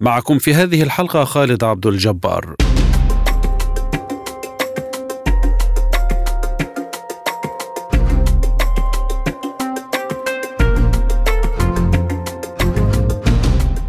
معكم في هذه الحلقة خالد عبد الجبار.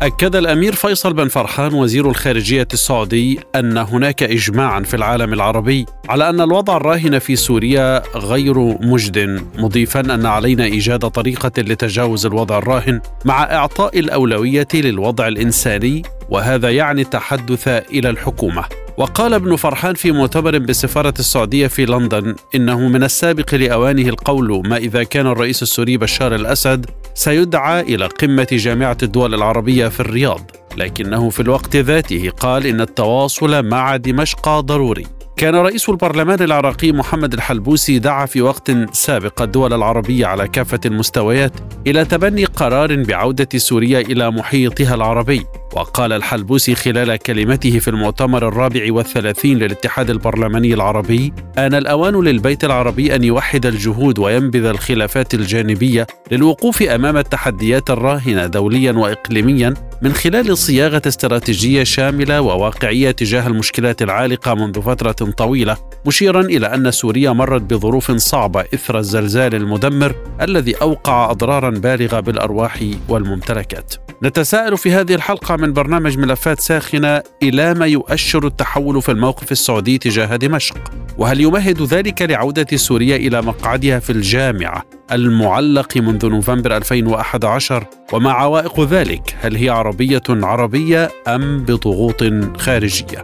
أكد الأمير فيصل بن فرحان وزير الخارجية السعودي أن هناك إجماعا في العالم العربي على أن الوضع الراهن في سوريا غير مجد مضيفا أن علينا إيجاد طريقة لتجاوز الوضع الراهن مع إعطاء الأولوية للوضع الإنساني وهذا يعني التحدث إلى الحكومة. وقال ابن فرحان في مؤتمر بالسفارة السعودية في لندن إنه من السابق لأوانه القول ما إذا كان الرئيس السوري بشار الأسد سيدعى إلى قمة جامعة الدول العربية في الرياض لكنه في الوقت ذاته قال إن التواصل مع دمشق ضروري. كان رئيس البرلمان العراقي محمد الحلبوسي دعا في وقت سابق الدول العربية على كافة المستويات إلى تبني قرار بعودة سوريا إلى محيطها العربي. وقال الحلبوسي خلال كلمته في المؤتمر الرابع والثلاثين للاتحاد البرلماني العربي آن الأوان للبيت العربي أن يوحد الجهود وينبذ الخلافات الجانبية للوقوف أمام التحديات الراهنة دوليا وإقليميا من خلال صياغة استراتيجية شاملة وواقعية تجاه المشكلات العالقة منذ فترة طويلة مشيرا إلى أن سوريا مرت بظروف صعبة إثر الزلزال المدمر الذي أوقع أضرارا بالغة بالأرواح والممتلكات. نتساءل في هذه الحلقة من برنامج ملفات ساخنة إلى ما يؤشر التحول في الموقف السعودي تجاه دمشق. وهل يمهد ذلك لعودة سوريا إلى مقعدها في الجامعة المعلق منذ نوفمبر 2011 وما عوائق ذلك؟ هل هي عربية عربية أم بضغوط خارجية؟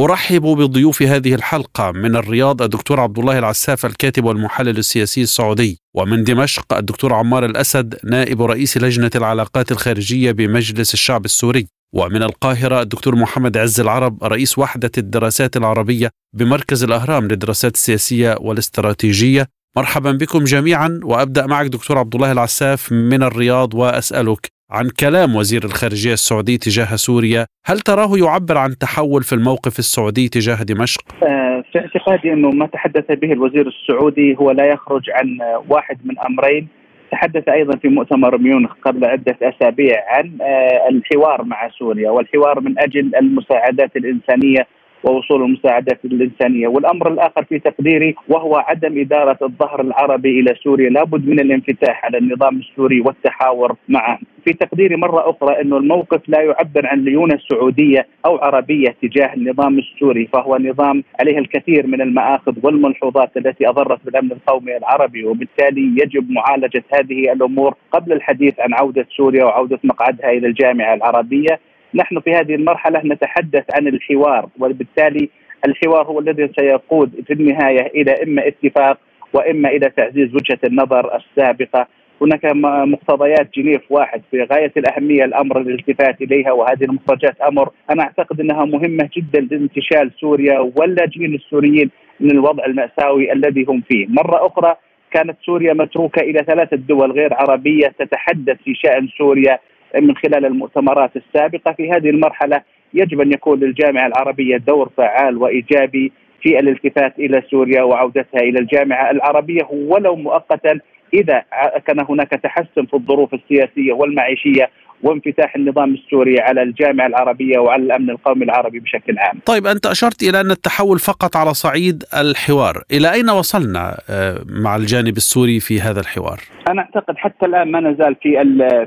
أرحب بضيوف هذه الحلقة من الرياض الدكتور عبد الله العساف الكاتب والمحلل السياسي السعودي ومن دمشق الدكتور عمار الأسد نائب رئيس لجنة العلاقات الخارجية بمجلس الشعب السوري ومن القاهرة الدكتور محمد عز العرب رئيس وحدة الدراسات العربية بمركز الأهرام للدراسات السياسية والاستراتيجية. مرحبا بكم جميعا وأبدأ معك دكتور عبد الله العساف من الرياض وأسألك عن كلام وزير الخارجية السعودي تجاه سوريا هل تراه يعبر عن تحول في الموقف السعودي تجاه دمشق؟ آه، في اعتقادي أنه ما تحدث به الوزير السعودي هو لا يخرج عن واحد من أمرين تحدث أيضا في مؤتمر ميونخ قبل عدة أسابيع عن آه، الحوار مع سوريا والحوار من أجل المساعدات الإنسانية ووصول المساعدات الإنسانية. والأمر الآخر في تقديري وهو عدم إدارة الظهر العربي إلى سوريا. لابد من الانفتاح على النظام السوري والتحاور معه. في تقديري مرة أخرى أنه الموقف لا يعبر عن ليونة سعودية أو عربية تجاه النظام السوري فهو نظام عليه الكثير من المآخذ والملحوظات التي أضرت بالأمن القومي العربي وبالتالي يجب معالجة هذه الأمور قبل الحديث عن عودة سوريا وعودة مقعدها إلى الجامعة العربية. نحن في هذه المرحلة نتحدث عن الحوار وبالتالي الحوار هو الذي سيقود في النهاية إلى إما اتفاق وإما إلى تعزيز وجهة النظر السابقة. هناك مقتضيات جنيف واحد في غاية الأهمية الأمر الالتفات إليها وهذه المخرجات أمر أنا أعتقد إنها مهمة جدا لانتشال سوريا واللاجئين السوريين من الوضع المأساوي الذي هم فيه، مرة أخرى كانت سوريا متروكة إلى ثلاثة دول غير عربية تتحدث في شأن سوريا. من خلال المؤتمرات السابقة في هذه المرحلة يجب أن يكون للجامعة العربية دور فعال وإيجابي في الالتفات إلى سوريا وعودتها إلى الجامعة العربية ولو مؤقتا إذا كان هناك تحسن في الظروف السياسية والمعيشية وانفتاح النظام السوري على الجامعة العربية وعلى الأمن القومي العربي بشكل عام. طيب أنت أشرت إلى أن التحول فقط على صعيد الحوار، إلى أين وصلنا آه، مع الجانب السوري في هذا الحوار؟ أنا أعتقد حتى الآن ما نزال في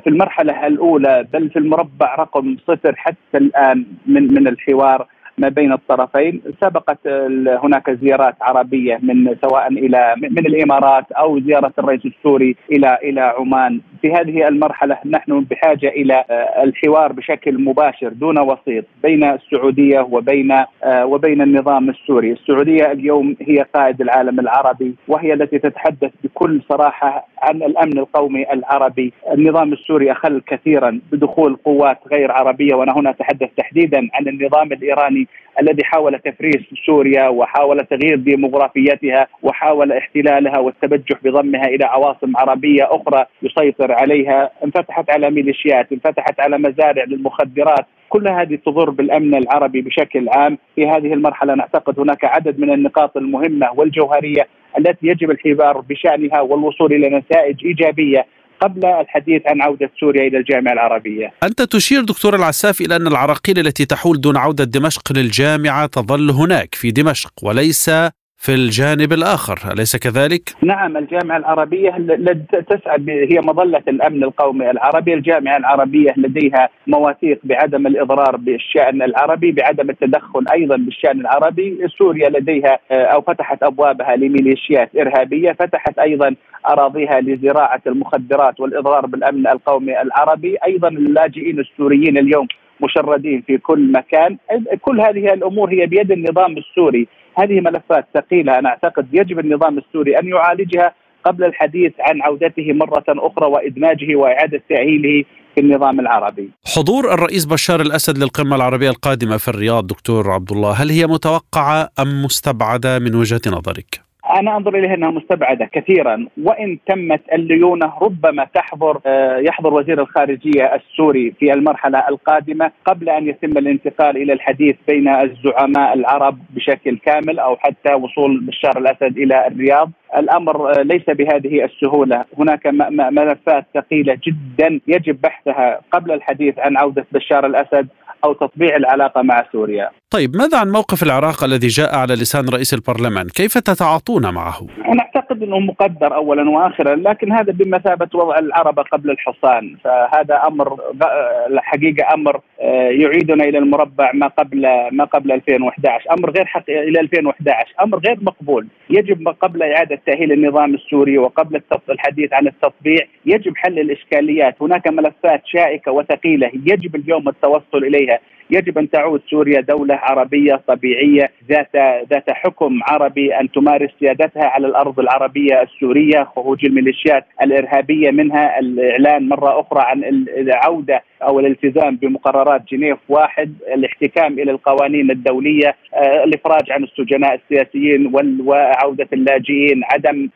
في المرحلة الأولى بل في المربع رقم صفر حتى الآن من من الحوار ما بين الطرفين. سبقت هناك زيارات عربية من سواء إلى من الإمارات أو زيارة الرئيس السوري إلى إلى عمان. في هذه المرحلة نحن بحاجة إلى الحوار بشكل مباشر دون وسيط بين السعودية وبين وبين النظام السوري، السعودية اليوم هي قائد العالم العربي وهي التي تتحدث بكل صراحة عن الأمن القومي العربي، النظام السوري أخل كثيرا بدخول قوات غير عربية وأنا هنا أتحدث تحديدا عن النظام الإيراني. الذي حاول تفريس سوريا وحاول تغيير ديموغرافيتها وحاول احتلالها والتبجح بضمها إلى عواصم عربية أخرى يسيطر عليها، انفتحت على ميليشيات، انفتحت على مزارع للمخدرات، كل هذه تضر بالأمن العربي بشكل عام، في هذه المرحلة نعتقد هناك عدد من النقاط المهمة والجوهرية التي يجب الحوار بشأنها والوصول إلى نتائج إيجابية قبل الحديث عن عودة سوريا إلى الجامعة العربية. أنت تشير دكتور العساف إلى أن العراقيل التي تحول دون عودة دمشق للجامعة تظل هناك في دمشق وليس في الجانب الآخر، أليس كذلك؟ نعم الجامعة العربية تسعد هي مظلة الأمن القومي العربي، الجامعة العربية لديها مواثيق بعدم الإضرار بالشأن العربي، بعدم التدخل أيضا بالشأن العربي، سوريا لديها أو فتحت أبوابها لميليشيات إرهابية، فتحت أيضا أراضيها لزراعة المخدرات والإضرار بالأمن القومي العربي، أيضا اللاجئين السوريين اليوم مشردين في كل مكان كل هذه الأمور هي بيد النظام السوري هذه ملفات ثقيلة أنا أعتقد يجب النظام السوري أن يعالجها قبل الحديث عن عودته مرة أخرى وإدماجه وإعادة تأهيله في النظام العربي. حضور الرئيس بشار الأسد للقمة العربية القادمة في الرياض دكتور عبد الله، هل هي متوقعة أم مستبعدة من وجهة نظرك؟ أنا أنظر إليها إنها مستبعدة كثيرا. وإن تمت الليونة ربما تحضر آه، يحضر وزير الخارجية السوري في المرحلة القادمة قبل أن يتم الانتقال إلى الحديث بين الزعماء العرب بشكل كامل أو حتى وصول بشار الأسد إلى الرياض. الأمر آه، ليس بهذه السهولة، هناك ملفات ثقيلة جدا يجب بحثها قبل الحديث عن عودة بشار الأسد. أو تطبيع العلاقة مع سوريا. طيب ماذا عن موقف العراق الذي جاء على لسان رئيس البرلمان؟ كيف تتعاطون معه؟ أنا أعتقد إنه مقدر اولا واخرا لكن هذا بمثابة وضع العربه قبل الحصان. فهذا أمر الحقيقة أمر آه، يعيدنا إلى المربع ما قبل ما قبل 2011 أمر غير حق إلى 2011 أمر غير مقبول. يجب قبل إعادة تأهيل النظام السوري وقبل الحديث عن التطبيع يجب حل الإشكاليات. هناك ملفات شائكة وثقيلة. يجب اليوم التوصل إليها. يجب أن تعود سوريا دولة عربية طبيعية ذات ذات حكم عربي أن تمارس سيادتها على الأرض العربية السورية خروج الميليشيات الإرهابية منها الإعلان مرة أخرى عن العودة أو الالتزام بمقررات جنيف واحد الاحتكام إلى القوانين الدولية آه، الإفراج عن السجناء السياسيين وعودة اللاجئين عدم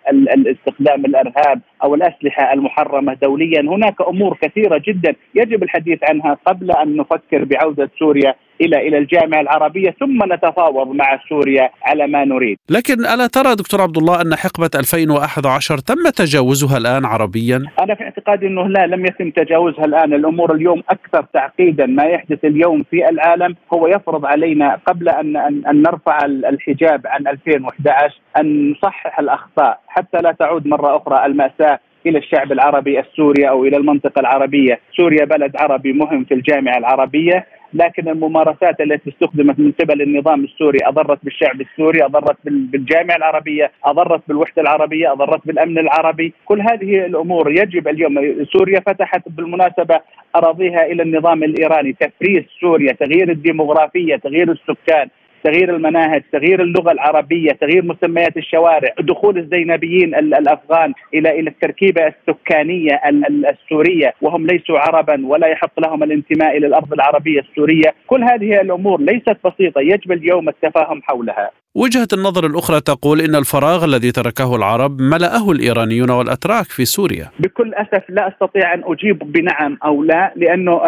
استخدام الإرهاب أو الأسلحة المحرمة دوليا. هناك أمور كثيرة جدا يجب الحديث عنها قبل أن نفكر بعودة سوريا إلى إلى الجامعة العربية ثم نتفاوض مع سوريا على ما نريد. لكن ألا ترى دكتور عبد الله أن حقبة 2011 تم تجاوزها الآن عربيا؟ أنا في اعتقادي أنه لا لم يتم تجاوزها الآن، الأمور اليوم أكثر تعقيدا، ما يحدث اليوم في العالم هو يفرض علينا قبل أن أن, أن نرفع الحجاب عن 2011 أن نصحح الأخطاء. حتى لا تعود مرة أخرى المأساة إلى الشعب العربي السوري أو إلى المنطقة العربية، سوريا بلد عربي مهم في الجامعة العربية، لكن الممارسات التي استخدمت من قبل النظام السوري أضرت بالشعب السوري، أضرت بالجامعة العربية، أضرت بالوحدة العربية، أضرت بالأمن العربي، كل هذه الأمور يجب اليوم سوريا فتحت بالمناسبة أراضيها إلى النظام الإيراني، تفريس سوريا، تغيير الديموغرافية، تغيير السكان، تغيير المناهج تغيير اللغة العربية تغيير مسميات الشوارع دخول الزينبيين الأفغان إلى إلى التركيبة السكانية السورية وهم ليسوا عربا ولا يحق لهم الانتماء إلى الأرض العربية السورية. كل هذه الأمور ليست بسيطة يجب اليوم التفاهم حولها. وجهة النظر الأخرى تقول إن الفراغ الذي تركه العرب ملأه الإيرانيون والأتراك في سوريا. بكل أسف لا أستطيع أن أجيب بنعم أو لا لأنه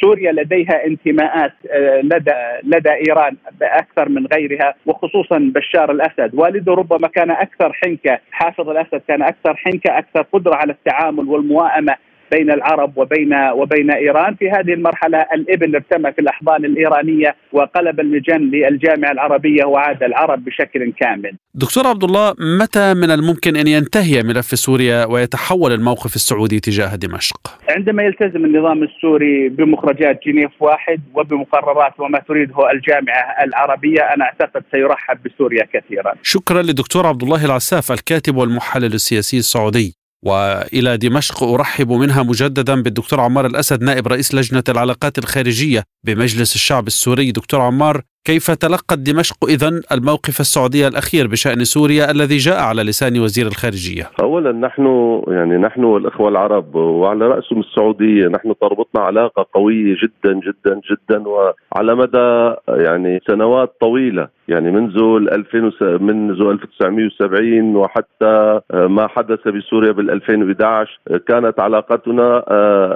سوريا لديها انتماءات آه، لدى لدى إيران أكثر من غيرها وخصوصا بشار الأسد. والده ربما كان أكثر حنكة حافظ الأسد كان أكثر حنكة أكثر قدرة على التعامل والموائمة بين العرب وبين وبين إيران في هذه المرحلة الابن ارتمى في الأحضان الإيرانية وقلب المجن للجامعة العربية وعاد العرب بشكل كامل. دكتور عبد الله متى من الممكن أن ينتهي ملف سوريا ويتحول الموقف السعودي تجاه دمشق؟ عندما يلتزم النظام السوري بمخرجات جنيف واحد وبمقررات وما تريده الجامعة العربية أنا أعتقد سيرحب بسوريا كثيرا. شكرا للدكتور عبد الله العساف الكاتب والمحلل السياسي السعودي. وإلى دمشق أرحب منها مجددا بالدكتور عمار الأسد نائب رئيس لجنة العلاقات الخارجية بمجلس الشعب السوري. دكتور عمار كيف تلقت دمشق اذا الموقف السعودي الأخير بشأن سوريا الذي جاء على لسان وزير الخارجية؟ اولا نحن يعني نحن والإخوة العرب وعلى رأسهم السعوديه نحن تربطنا علاقة قوية جدا جدا جدا وعلى مدى يعني سنوات طويلة يعني منذ 2000 منذ 1970 وحتى ما حدث بسوريا بال 2011 كانت علاقتنا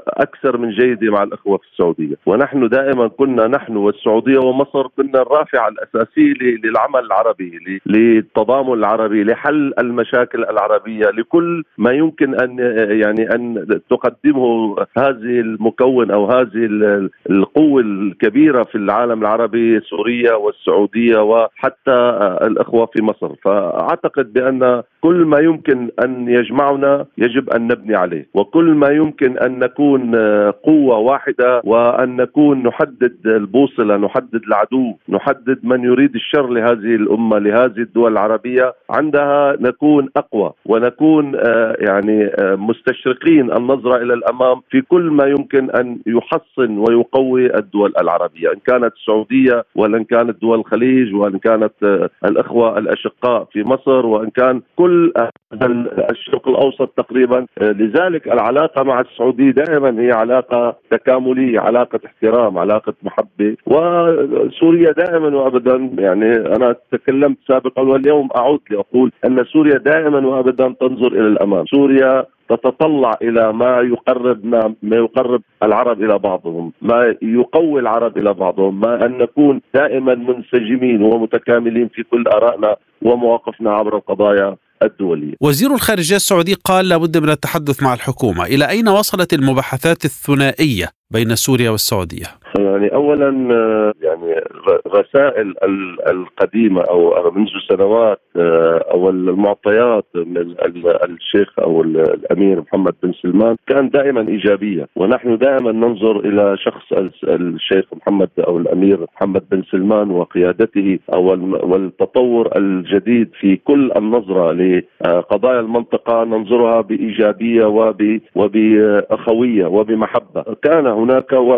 أكثر من جيدة مع الإخوة في السعودية ونحن دائما كنا نحن والسعودية ومصر كنا الرافعه الاساسيه للعمل العربي للتضامن العربي لحل المشاكل العربية لكل ما يمكن أن يعني أن تقدمه هذه المكون أو هذه القوة الكبيرة في العالم العربي سوريا والسعودية وحتى الإخوة في مصر. فأعتقد بأن كل ما يمكن أن يجمعنا يجب أن نبني عليه وكل ما يمكن أن نكون قوة واحدة وأن نكون نحدد البوصلة نحدد العدو. نحدد من يريد الشر لهذه الأمة لهذه الدول العربية. عندها نكون أقوى ونكون يعني مستشرقين النظرة إلى الأمام في كل ما يمكن أن يحصن ويقوي الدول العربية إن كانت السعودية ولا إن كانت دول الخليج وان كانت الأخوة الأشقاء في مصر وإن كان كل الشرق الأوسط تقريبا لذلك العلاقة مع السعودية دائما هي علاقة تكاملية علاقة احترام علاقة محبة. وسوريا دائما وابدا يعني أنا تكلمت سابقا واليوم أعود لأقول أن سوريا دائما وابدا تنظر إلى الأمام. سوريا تتطلع إلى ما يقرب ما, ما يقرب العرب إلى بعضهم، ما يقوي العرب إلى بعضهم، ما أن نكون دائما منسجمين ومتكاملين في كل آرائنا ومواقفنا عبر القضايا. الدولية. وزير الخارجية السعودي قال لابد من التحدث مع الحكومة. إلى أين وصلت المباحثات الثنائية؟ بين سوريا والسعودية؟ يعني اولا يعني رسائل القديمة أو منذ سنوات أو المعطيات من الشيخ أو الأمير محمد بن سلمان كان دائما إيجابية. ونحن دائما ننظر إلى شخص الشيخ محمد أو الأمير محمد بن سلمان وقيادته أو والتطور الجديد في كل النظرة لقضايا المنطقة. ننظرها بإيجابية وبأخوية وبمحبة. كان هناك و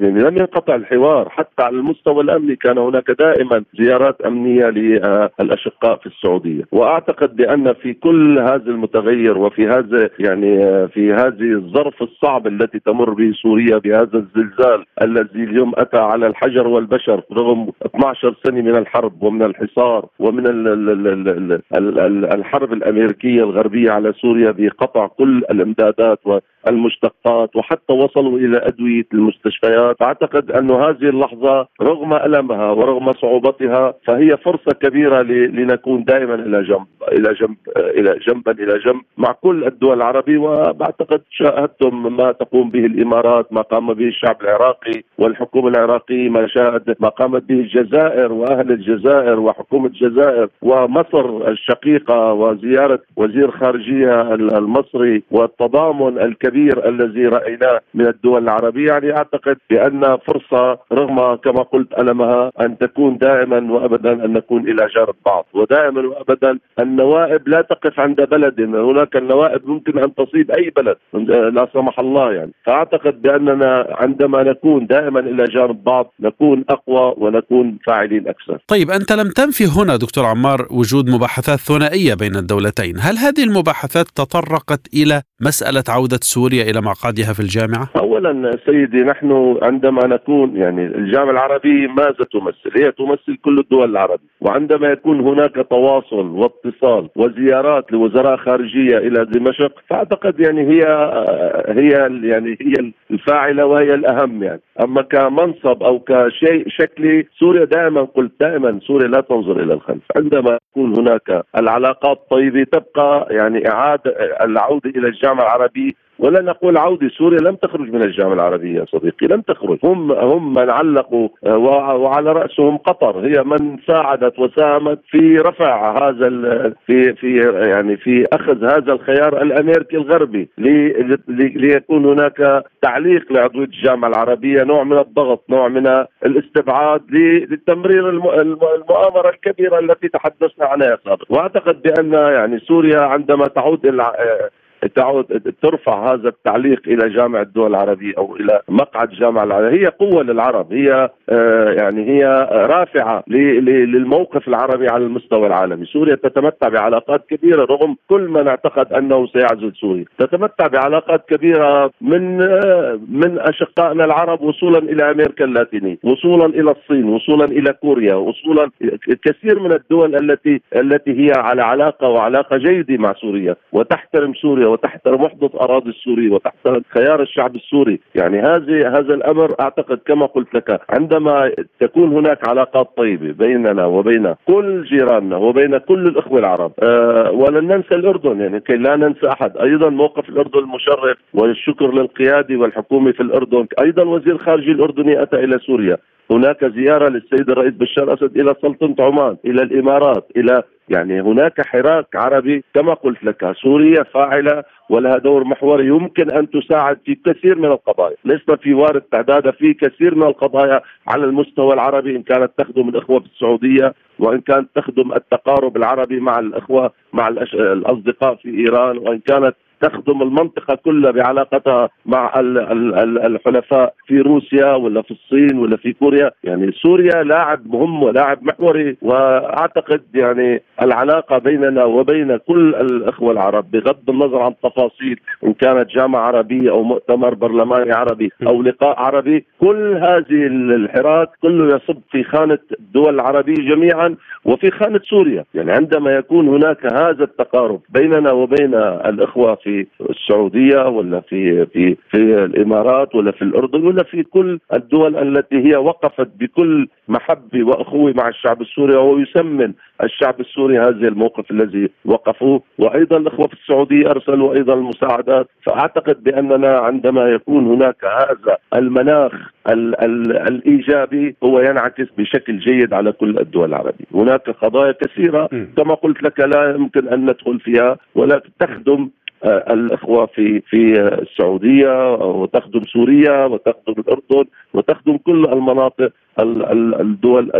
يعني لم ينقطع الحوار. حتى على المستوى الأمني كان هناك دائما زيارات أمنية للأشقاء في السعودية. وأعتقد بأن في كل هذا المتغير وفي هذا يعني في هذه الظرف الصعب التي تمر به سوريا بهذا الزلزال الذي اليوم أتى على الحجر والبشر رغم 12 سنة من الحرب ومن الحصار ومن الحرب الأمريكية الغربية على سوريا بقطع كل الإمدادات والمشتقات وحتى وصلوا إلى أدوية المستشفيات. أعتقد أن هذه اللحظة رغم ألمها ورغم صعوبتها فهي فرصة كبيرة لنكون دائما إلى جنب إلى جنب إلى جنبا إلى جنب مع كل الدول العربية. وبعتقد شاهدتم ما تقوم به الإمارات ما قام به الشعب العراقي والحكومة العراقية ما شاهد ما قامت به الجزائر وأهل الجزائر وحكومة الجزائر ومصر الشقيقة وزيارة وزير خارجية المصري والتضامن الكبير الذي رأيناه من الدول العربية يعني أعتقد بأن فرصة رغم كما قلت ألمها أن تكون دائما وأبدا أن نكون إلى جانب بعض ودائما وأبدا النوائب لا تقف عند بلد هناك النوائب ممكن أن تصيب أي بلد لا سمح الله يعني. فأعتقد بأننا عندما نكون دائما إلى جانب بعض نكون أقوى ونكون فاعلين أكثر. طيب أنت لم تنفي هنا دكتور عمار وجود مباحثات ثنائية بين الدولتين. هل هذه المباحثات تطرقت إلى مسألة عودة سوريا إلى مقعدها في الجامعة؟ أولا سيدي نحن عندما نكون يعني الجامعة العربية ماذا تمثل؟ هي تمثل كل الدول العربية. وعندما يكون هناك تواصل واتصال وزيارات لوزراء خارجية إلى دمشق فأعتقد يعني هي هي يعني هي الفاعلة وهي الأهم يعني. أما كمنصب أو كشيء شكلي سوريا دائما قلت دائما سوريا لا تنظر إلى الخلف. عندما يكون هناك العلاقات طيبة تبقى يعني إعادة العودة إلى الجامعة العربية ولا نقول عودة سوريا لم تخرج من الجامعة العربية صديقي لم تخرج. هم هم من علقوا آه، وعلى رأسهم قطر. هي من ساعدت وساهمت في رفع هذا في في يعني في أخذ هذا الخيار الأمريكي الغربي ليكون هناك تعليق لعضوية الجامعة العربية نوع من الضغط نوع من الاستبعاد لتمرير المؤامرة الكبيرة التي تحدثنا عنها سابقا وأعتقد بأن يعني سوريا عندما تعود إلى تعود ترفع هذا التعليق إلى جامعة الدول العربية أو إلى مقعد الجامعة العربية. هي قوة للعرب. هي آه، يعني هي رافعة للموقف العربي على المستوى العالمي، سوريا تتمتع بعلاقات كبيرة رغم كل من اعتقد أنه سيعزل سوريا، تتمتع بعلاقات كبيرة من آه، من أشقائنا العرب وصولا إلى أمريكا اللاتينية، وصولا إلى الصين، وصولا إلى كوريا، وصولا كثير من الدول التي التي هي على علاقة وعلاقة جيدة مع سوريا. وتحترم سوريا وتحترم وحدة أراضي السوري وتحترم خيار الشعب السوري، يعني هذه هذا الأمر أعتقد كما قلت لك عندما تكون هناك علاقات طيبة بيننا وبين كل جيراننا وبين كل الإخوة العرب أه ولن ننسى الأردن. يعني كي لا ننسى أحد، أيضا موقف الأردن المشرف والشكر للقيادي والحكومة في الأردن، أيضا وزير الخارجيه الاردني أتى إلى سوريا. هناك زيارة للسيد الرئيس بشار الأسد إلى سلطنة عمان إلى الإمارات إلى يعني هناك حراك عربي كما قلت لك سوريا فاعلة ولها دور محوري يمكن أن تساعد في كثير من القضايا. لسنا في وارد تعداد في كثير من القضايا على المستوى العربي إن كانت تخدم الإخوة في السعودية وإن كانت تخدم التقارب العربي مع الإخوة مع الأصدقاء في إيران وإن كانت تخدم المنطقة كلها بعلاقتها مع الحلفاء في روسيا ولا في الصين ولا في كوريا. يعني سوريا لاعب مهم ولاعب محوري وأعتقد يعني العلاقة بيننا وبين كل الإخوة العرب بغض النظر عن التفاصيل إن كانت جامعة عربية أو مؤتمر برلماني عربي أو لقاء عربي كل هذه الحراك كله يصب في خانة الدول العربية جميعا وفي خانة سوريا. يعني عندما يكون هناك هذا التقارب بيننا وبين الإخوة في السعودية ولا في في في الإمارات ولا في الأردن ولا في كل الدول التي هي وقفت بكل محبه واخوه مع الشعب السوري وهو يسمن الشعب السوري هذا الموقف الذي وقفوا وأيضا الإخوة في السعودية أرسلوا أيضا المساعدات. فأعتقد بأننا عندما يكون هناك هذا المناخ ال ال الإيجابي هو ينعكس بشكل جيد على كل الدول العربية، هناك قضايا كثيرة كما قلت لك لا يمكن أن ندخل فيها ولكن تخدم الإخوة في في السعودية وتخدم سوريا وتخدم الأردن وتخدم كل المناطق الدول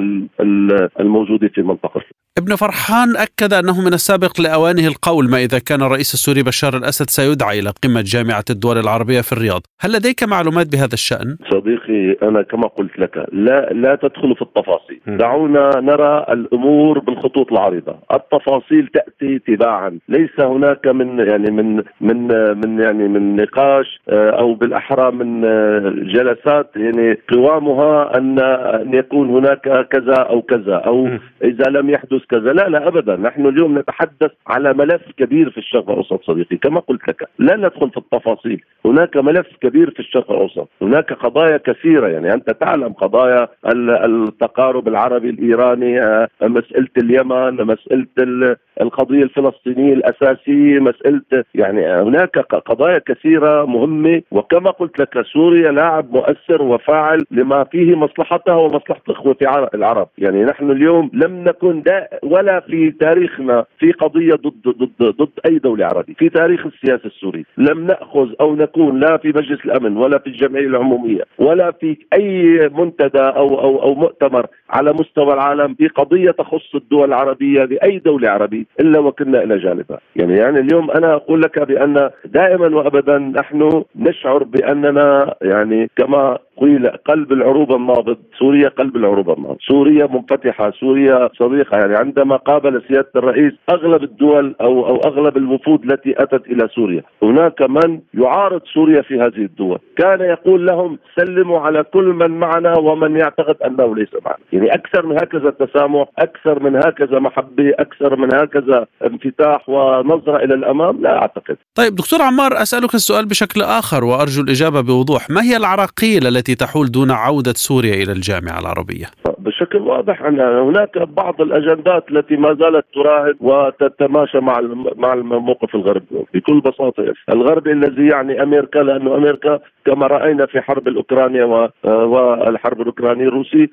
الموجودة في المنطقة ابن فرحان أكد أنه من السابق لأوانه القول ما إذا كان الرئيس السوري بشار الأسد سيدعى إلى قمة جامعة الدول العربية في الرياض. هل لديك معلومات بهذا الشأن؟ صديقي أنا كما قلت لك لا, لا تدخل في التفاصيل. دعونا نرى الأمور بالخطوط العريضة. التفاصيل تأتي تباعا. ليس هناك من يعني من من من يعني من نقاش آه، أو بالأحرى من آه، جلسات يعني قوامها أن أن يكون هناك كذا أو كذا أو إذا لم يحدث كذا. لا لا ابدا. نحن اليوم نتحدث على ملف كبير في الشرق الأوسط صديقي. كما قلت لك لا ندخل في التفاصيل. هناك ملف كبير في الشرق الأوسط. هناك قضايا كثيرة. يعني أنت تعلم قضايا التقارب العربي الإيراني آه، مسألة اليمن مسألة القضية الفلسطينية الأساسية مسألة يعني هناك قضايا كثيرة مهمة. وكما قلت لك سوريا لاعب مؤثر وفاعل لما فيه مصلحتها. ومصلحه الإخوة في العرب. يعني نحن اليوم لم نكن دا ولا في تاريخنا في قضية ضد ضد ضد أي دولة عربية، في تاريخ السياسة السوري لم نأخذ أو نكون لا في مجلس الأمن ولا في الجمعية العمومية ولا في أي منتدى أو أو أو مؤتمر على مستوى العالم في قضية تخص الدول العربية لأي دولة عربية إلا وكنا إلى جانبها، يعني يعني اليوم أنا أقول لك بأن دائما وابدا نحن نشعر بأننا يعني كما قيل قلب العروبة النابض. سوريا قلب العروبة النابض. سوريا منفتحة سوريا صديقة. يعني عندما قابل سيادة الرئيس أغلب الدول أو, أو أغلب الوفود التي أتت إلى سوريا. هناك من يعارض سوريا في هذه الدول. كان يقول لهم سلموا على كل من معنا ومن يعتقد أنه ليس معنا. يعني أكثر من هكذا تسامح أكثر من هكذا محبة أكثر من هكذا انفتاح ونظرة إلى الأمام لا أعتقد. طيب دكتور عمار أسألك السؤال بشكل آخر وأرجو الإجابة بوضوح. ما هي العراقيل التي تحول دون عودة سوريا إلى الجامعة العربية. بشكل واضح أن هناك بعض الأجندات التي ما زالت تراهن وتتماشى مع مع الموقف الغربي بكل بساطة. الغربي الذي يعني أمريكا لأنه أمريكا كما رأينا في حرب الاوكرانيا والحرب الأوكرانية الروسي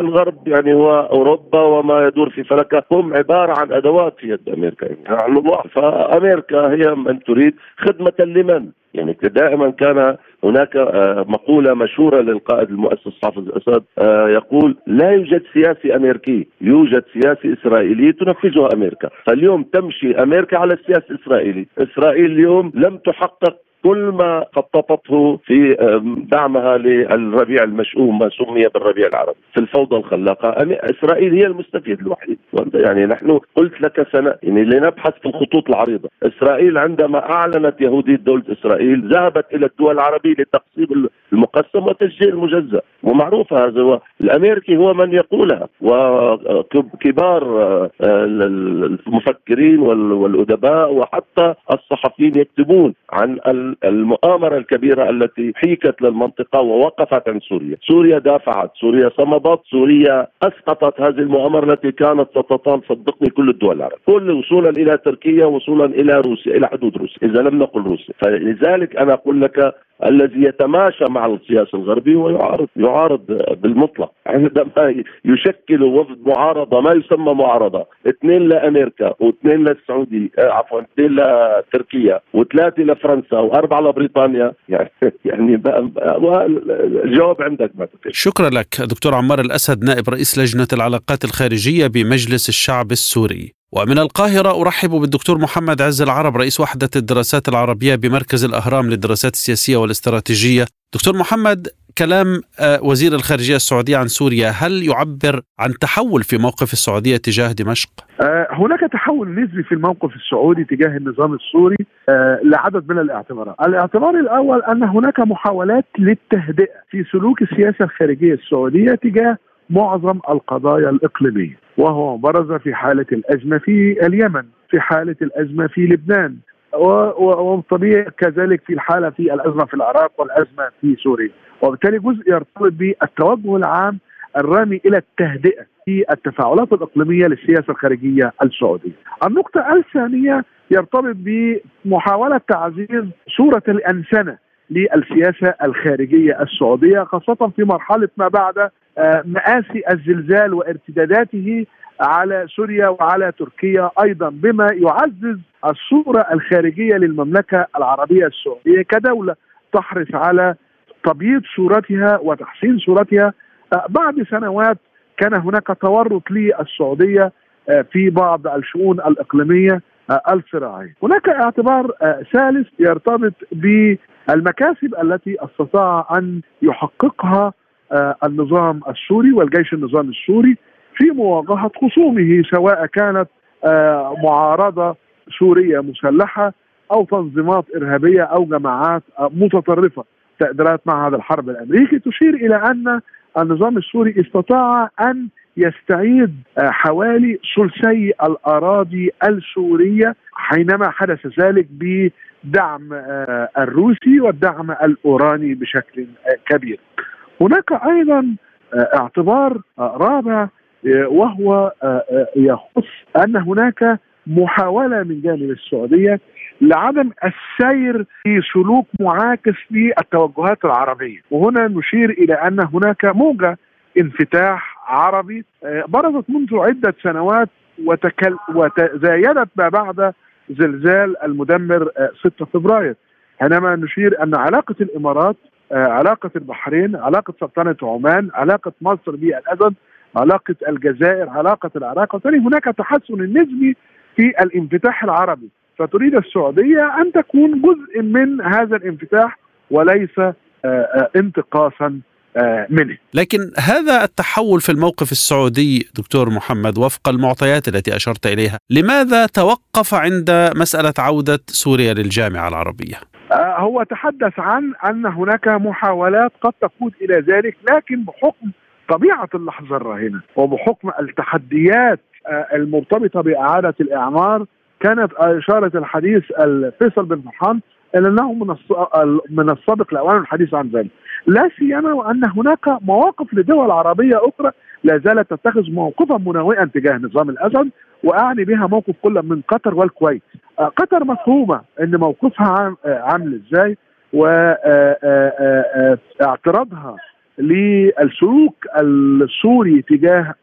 الغرب يعني هو أوروبا وما يدور في فلكة. هم عبارة عن أدوات في يد أمريكا. يعني فأمريكا هي من تريد خدمة لمن؟ يعني دائما كان هناك آه، مقولة مشهورة للقائد المؤسس حافظ الأسد آه، يقول لا يوجد سياسي أمريكي يوجد سياسي إسرائيلي تنفذه أمريكا. فاليوم تمشي أمريكا على السياسة الإسرائيلي. إسرائيل اليوم لم تحقق كل ما خططته في دعمها للربيع المشؤوم ما سمي بالربيع العربي. في الفوضى الخلاقة إسرائيل هي المستفيد الوحيد. يعني نحن قلت لك سنة يعني لنبحث في الخطوط العريضة. إسرائيل عندما أعلنت يهودية دولة إسرائيل ذهبت إلى الدول العربية لتقسيم المقسم وتسجيل المجزأ. ومعروف هذا هو الامريكي هو من يقولها. وكبار آه، المفكرين والأدباء وحتى الصحفيين يكتبون عن المؤامرة الكبيرة التي حيكت للمنطقة ووقفت عن سوريا، سوريا دافعت، سوريا صمدت، سوريا أسقطت هذه المؤامرة التي كانت ستطال صدقني كل الدول العربيه، كل وصولا إلى تركيا وصولا إلى روسيا إلى حدود روسيا، إذا لم نقل روسيا، فلذلك أنا أقول لك الذي يتماشى مع السياسة الغربيه ويعارض يعارض بالمطلق. عندما يشكل وفد معارضة ما يسمى معارضة؟ اثنين لامريكا واثنين للسعوديه آه، عفوا اثنين لتركيا وثلاثة لفرنسا وأربعة لبريطانيا يعني يعني الجواب عندك ما شكرا لك دكتور عمار الأسد نائب رئيس لجنة العلاقات الخارجية بمجلس الشعب السوري. ومن القاهرة أرحب بالدكتور محمد عز العرب رئيس وحدة الدراسات العربية بمركز الأهرام للدراسات السياسية والاستراتيجية دكتور محمد كلام آه، وزير الخارجية السعودية عن سوريا هل يعبر عن تحول في موقف السعودية تجاه دمشق؟ آه، هناك تحول نسبي في الموقف السعودي تجاه النظام السوري آه، لعدد من الاعتبارات الاعتبار الأول أن هناك محاولات للتهدئة في سلوك السياسة الخارجية السعودية تجاه معظم القضايا الإقليمية. وهو برز في حالة الأزمة في اليمن في حالة الأزمة في لبنان. وطبيعي كذلك في الحالة في الأزمة في العراق والأزمة في سوريا. وبالتالي جزء يرتبط بالتوجه العام الرامي إلى التهدئة في التفاعلات الإقليمية للسياسة الخارجية السعودية. النقطة الثانية يرتبط بمحاولة تعزيز صورة الأنسنة للسياسة الخارجية السعودية خاصة في مرحلة ما بعد مآسي الزلزال وارتداداته على سوريا وعلى تركيا أيضا بما يعزز الصورة الخارجية للمملكة العربية السعودية كدولة تحرص على تبييض صورتها وتحسين صورتها آه، بعد سنوات كان هناك تورط للسعودية آه، في بعض الشؤون الإقليمية الصراعية. هناك اعتبار ثالث يرتبط بالمكاسب التي استطاع أن يحققها آه، النظام السوري والجيش النظام السوري في مواجهة خصومه سواء كانت آه، معارضة سورية مسلحة أو تنظيمات إرهابية أو جماعات آه، متطرفة تقديرات معهد الحرب الأمريكي تشير إلى أن النظام السوري استطاع أن يستعيد حوالي ثلثي الأراضي السورية حينما حدث ذلك بدعم الروسي والدعم الأوراني بشكل كبير. هناك أيضا آه، اعتبار آه، رابع آه، وهو يخص أن هناك محاولة من جانب السعودية لعدم السير في سلوك معاكس للتوجهات العربية، وهنا نشير إلى أن هناك موجة انفتاح عربي برزت منذ عدة سنوات وتكل وتزايدت ما بعد زلزال المدمر 6 فبراير. حينما نشير أن علاقة الإمارات آه، علاقة البحرين علاقة سلطنة عمان علاقة مصر بالأسد علاقة الجزائر علاقة العراق. وبالتالي هناك تحسن نسبي في الانفتاح العربي. فتريد السعودية أن تكون جزء من هذا الانفتاح وليس آه، آه، انتقاصا منه. لكن هذا التحول في الموقف السعودي دكتور محمد وفق المعطيات التي أشرت إليها لماذا توقف عند مسألة عودة سوريا للجامعة العربية؟ آه، هو تحدث عن أن هناك محاولات قد تقود إلى ذلك لكن بحكم طبيعة اللحظة الراهنة وبحكم التحديات آه، المرتبطة بإعادة الإعمار كانت إشارة الحديث فيصل بن فرحان إلى أنه من من السابق لأوان الحديث عن ذلك. لا سيما وأن هناك مواقف لدول عربية أخرى لا زالت تتخذ موقفا مناوئا تجاه نظام الاسد وأعني بها موقف كل من قطر والكويت. آه، قطر مفهومة إن موقفها آه، عامل إزاي واعتراضها للسلوك السوري تجاه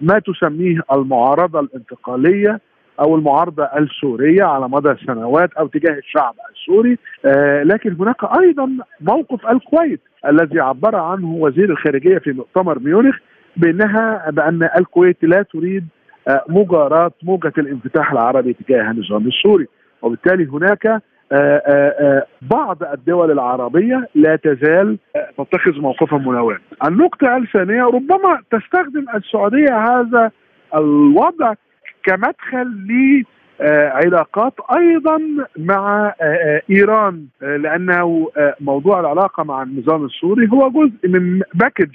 ما تسميه المعارضة الانتقالية أو المعارضة السورية على مدى سنوات أو تجاه الشعب السوري آه لكن هناك أيضا موقف الكويت الذي عبر عنه وزير الخارجية في مؤتمر ميونخ بأنها بأن الكويت لا تريد آه مجاراه موجة الانفتاح العربي تجاه النظام السوري وبالتالي هناك آه آه بعض الدول العربية لا تزال تتخذ موقفا مناوئا. النقطة الثانية ربما تستخدم السعودية هذا الوضع كمدخل لعلاقات أيضا مع إيران لأنه موضوع العلاقة مع النظام السوري هو جزء من باكج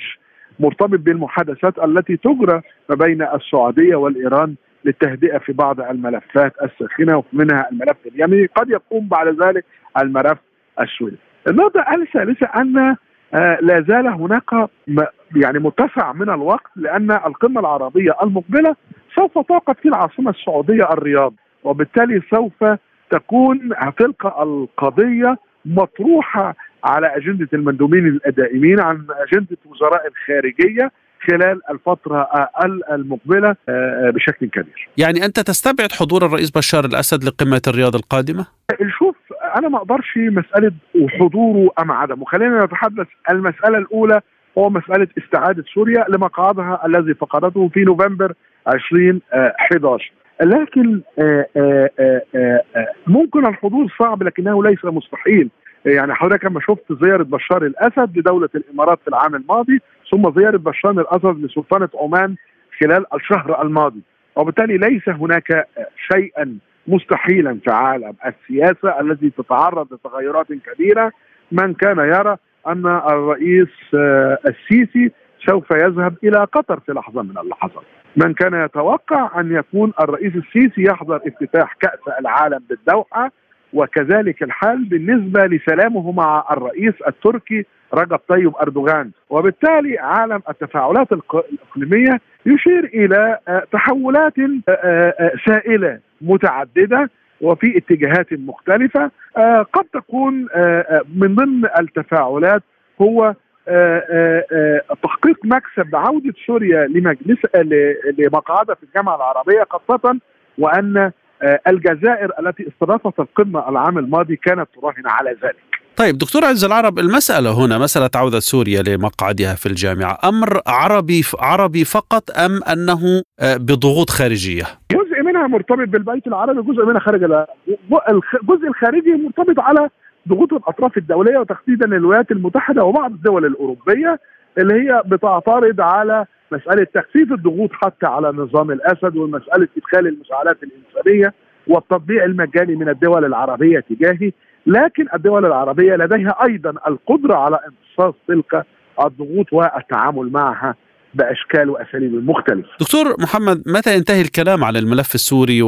مرتبط بالمحادثات التي تجرى ما بين السعودية والإيران للتهدئة في بعض الملفات الساخنة ومنها الملف اليمني قد يقوم بعد ذلك الملف السوري. النقطة الثالثة أن لا زال هناك يعني متسع من الوقت لأن القمة العربية المقبلة سوف توقف في العاصمة السعودية الرياض وبالتالي سوف تكون تلك القضية مطروحة على أجندة المندوبين الدائمين عن أجندة وزراء الخارجية خلال الفترة المقبلة بشكل كبير. يعني أنت تستبعد حضور الرئيس بشار الأسد لقمة الرياض القادمة؟ شوف أنا ما أقدرش مسألة حضوره أم عدمه. خلينا نتحدث. المسألة الأولى هو مسألة استعادة سوريا لمقعدها الذي فقدته في نوفمبر 2011 لكن ممكن الحضور صعب لكنه ليس مستحيل. يعني حضرتك لما شفت زيارة بشار الأسد لدولة الإمارات في العام الماضي ثم زيارة بشار الأسد لسلطنة عمان خلال الشهر الماضي. وبالتالي ليس هناك شيئا مستحيلا في عالم السياسة التي تتعرض لتغيرات كبيرة. من كان يرى أن الرئيس السيسي سوف يذهب إلى قطر في لحظة من اللحظات. من كان يتوقع أن يكون الرئيس السيسي يحضر افتتاح كأس العالم بالدوحة وكذلك الحال بالنسبة لسلامه مع الرئيس التركي رجب طيب أردوغان. وبالتالي عالم التفاعلات الإقليمية يشير إلى تحولات سائلة متعددة وفي اتجاهات مختلفة. قد تكون من ضمن التفاعلات هو تحقيق مكسب بعودة سوريا لمجلس لمقعدها في الجامعة العربية خاصة وأن الجزائر التي استضافت القمة العام الماضي كانت تراهن على ذلك طيب دكتور عز العرب المسألة هنا مسألة عودة سوريا لمقعدها في الجامعة أمر عربي عربي فقط أم أنه بضغوط خارجية؟ جزء منها مرتبط بالبيت العربي جزء منها خارج الجزء الخارجي مرتبط على ضغوط الأطراف الدولية وتحديدا الولايات المتحدة وبعض الدول الأوروبية اللي هي بتعترض على مسألة تخفيف الضغوط حتى على نظام الأسد ومسألة إدخال المساعدات الإنسانية والتطبيع المجاني من الدول العربية تجاهي لكن الدول العربية لديها أيضا القدرة على امتصاص تلك الضغوط والتعامل معها. بأشكال وأساليب مختلفة. دكتور محمد متى ينتهي الكلام على الملف السوري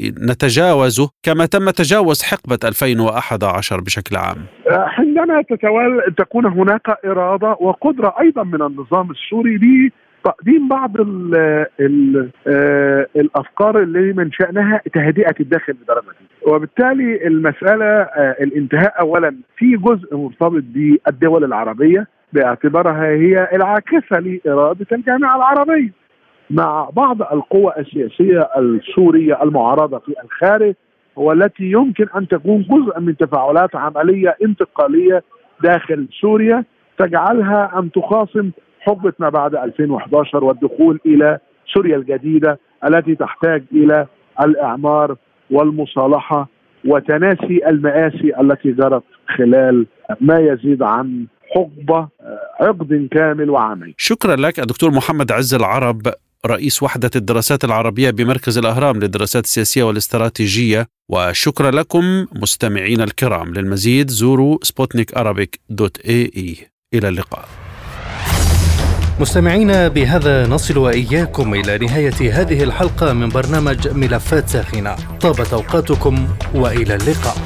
ونتجاوزه كما تم تجاوز حقبة 2011 بشكل عام؟ حينما تتوال تكون هناك إرادة وقدرة أيضا من النظام السوري تقديم بعض ال ال الأفكار اللي من شأنها تهدئة الداخل بدرجه وبالتالي المسألة الانتهاء اولا في جزء مرتبط بالدول العربية باعتبارها هي العاكسه لإرادة الجامعة العربية مع بعض القوى السياسية السورية المعارضة في الخارج والتي يمكن أن تكون جزء من تفاعلات عملية انتقالية داخل سوريا تجعلها أن تخاصم حقبة ما بعد 2011 والدخول إلى سوريا الجديدة التي تحتاج إلى الإعمار والمصالحة وتناسي المآسي التي جرت خلال ما يزيد عن حقبة عقد كامل وعامي. شكرا لك الدكتور محمد عز العرب رئيس وحدة الدراسات العربية بمركز الأهرام للدراسات السياسية والاستراتيجية. وشكرا لكم مستمعين الكرام. للمزيد زوروا سبوتنيك دوت اي اي إلى اللقاء. مستمعينا بهذا نصل وإياكم إلى نهاية هذه الحلقة من برنامج ملفات ساخنة. طابت أوقاتكم وإلى اللقاء.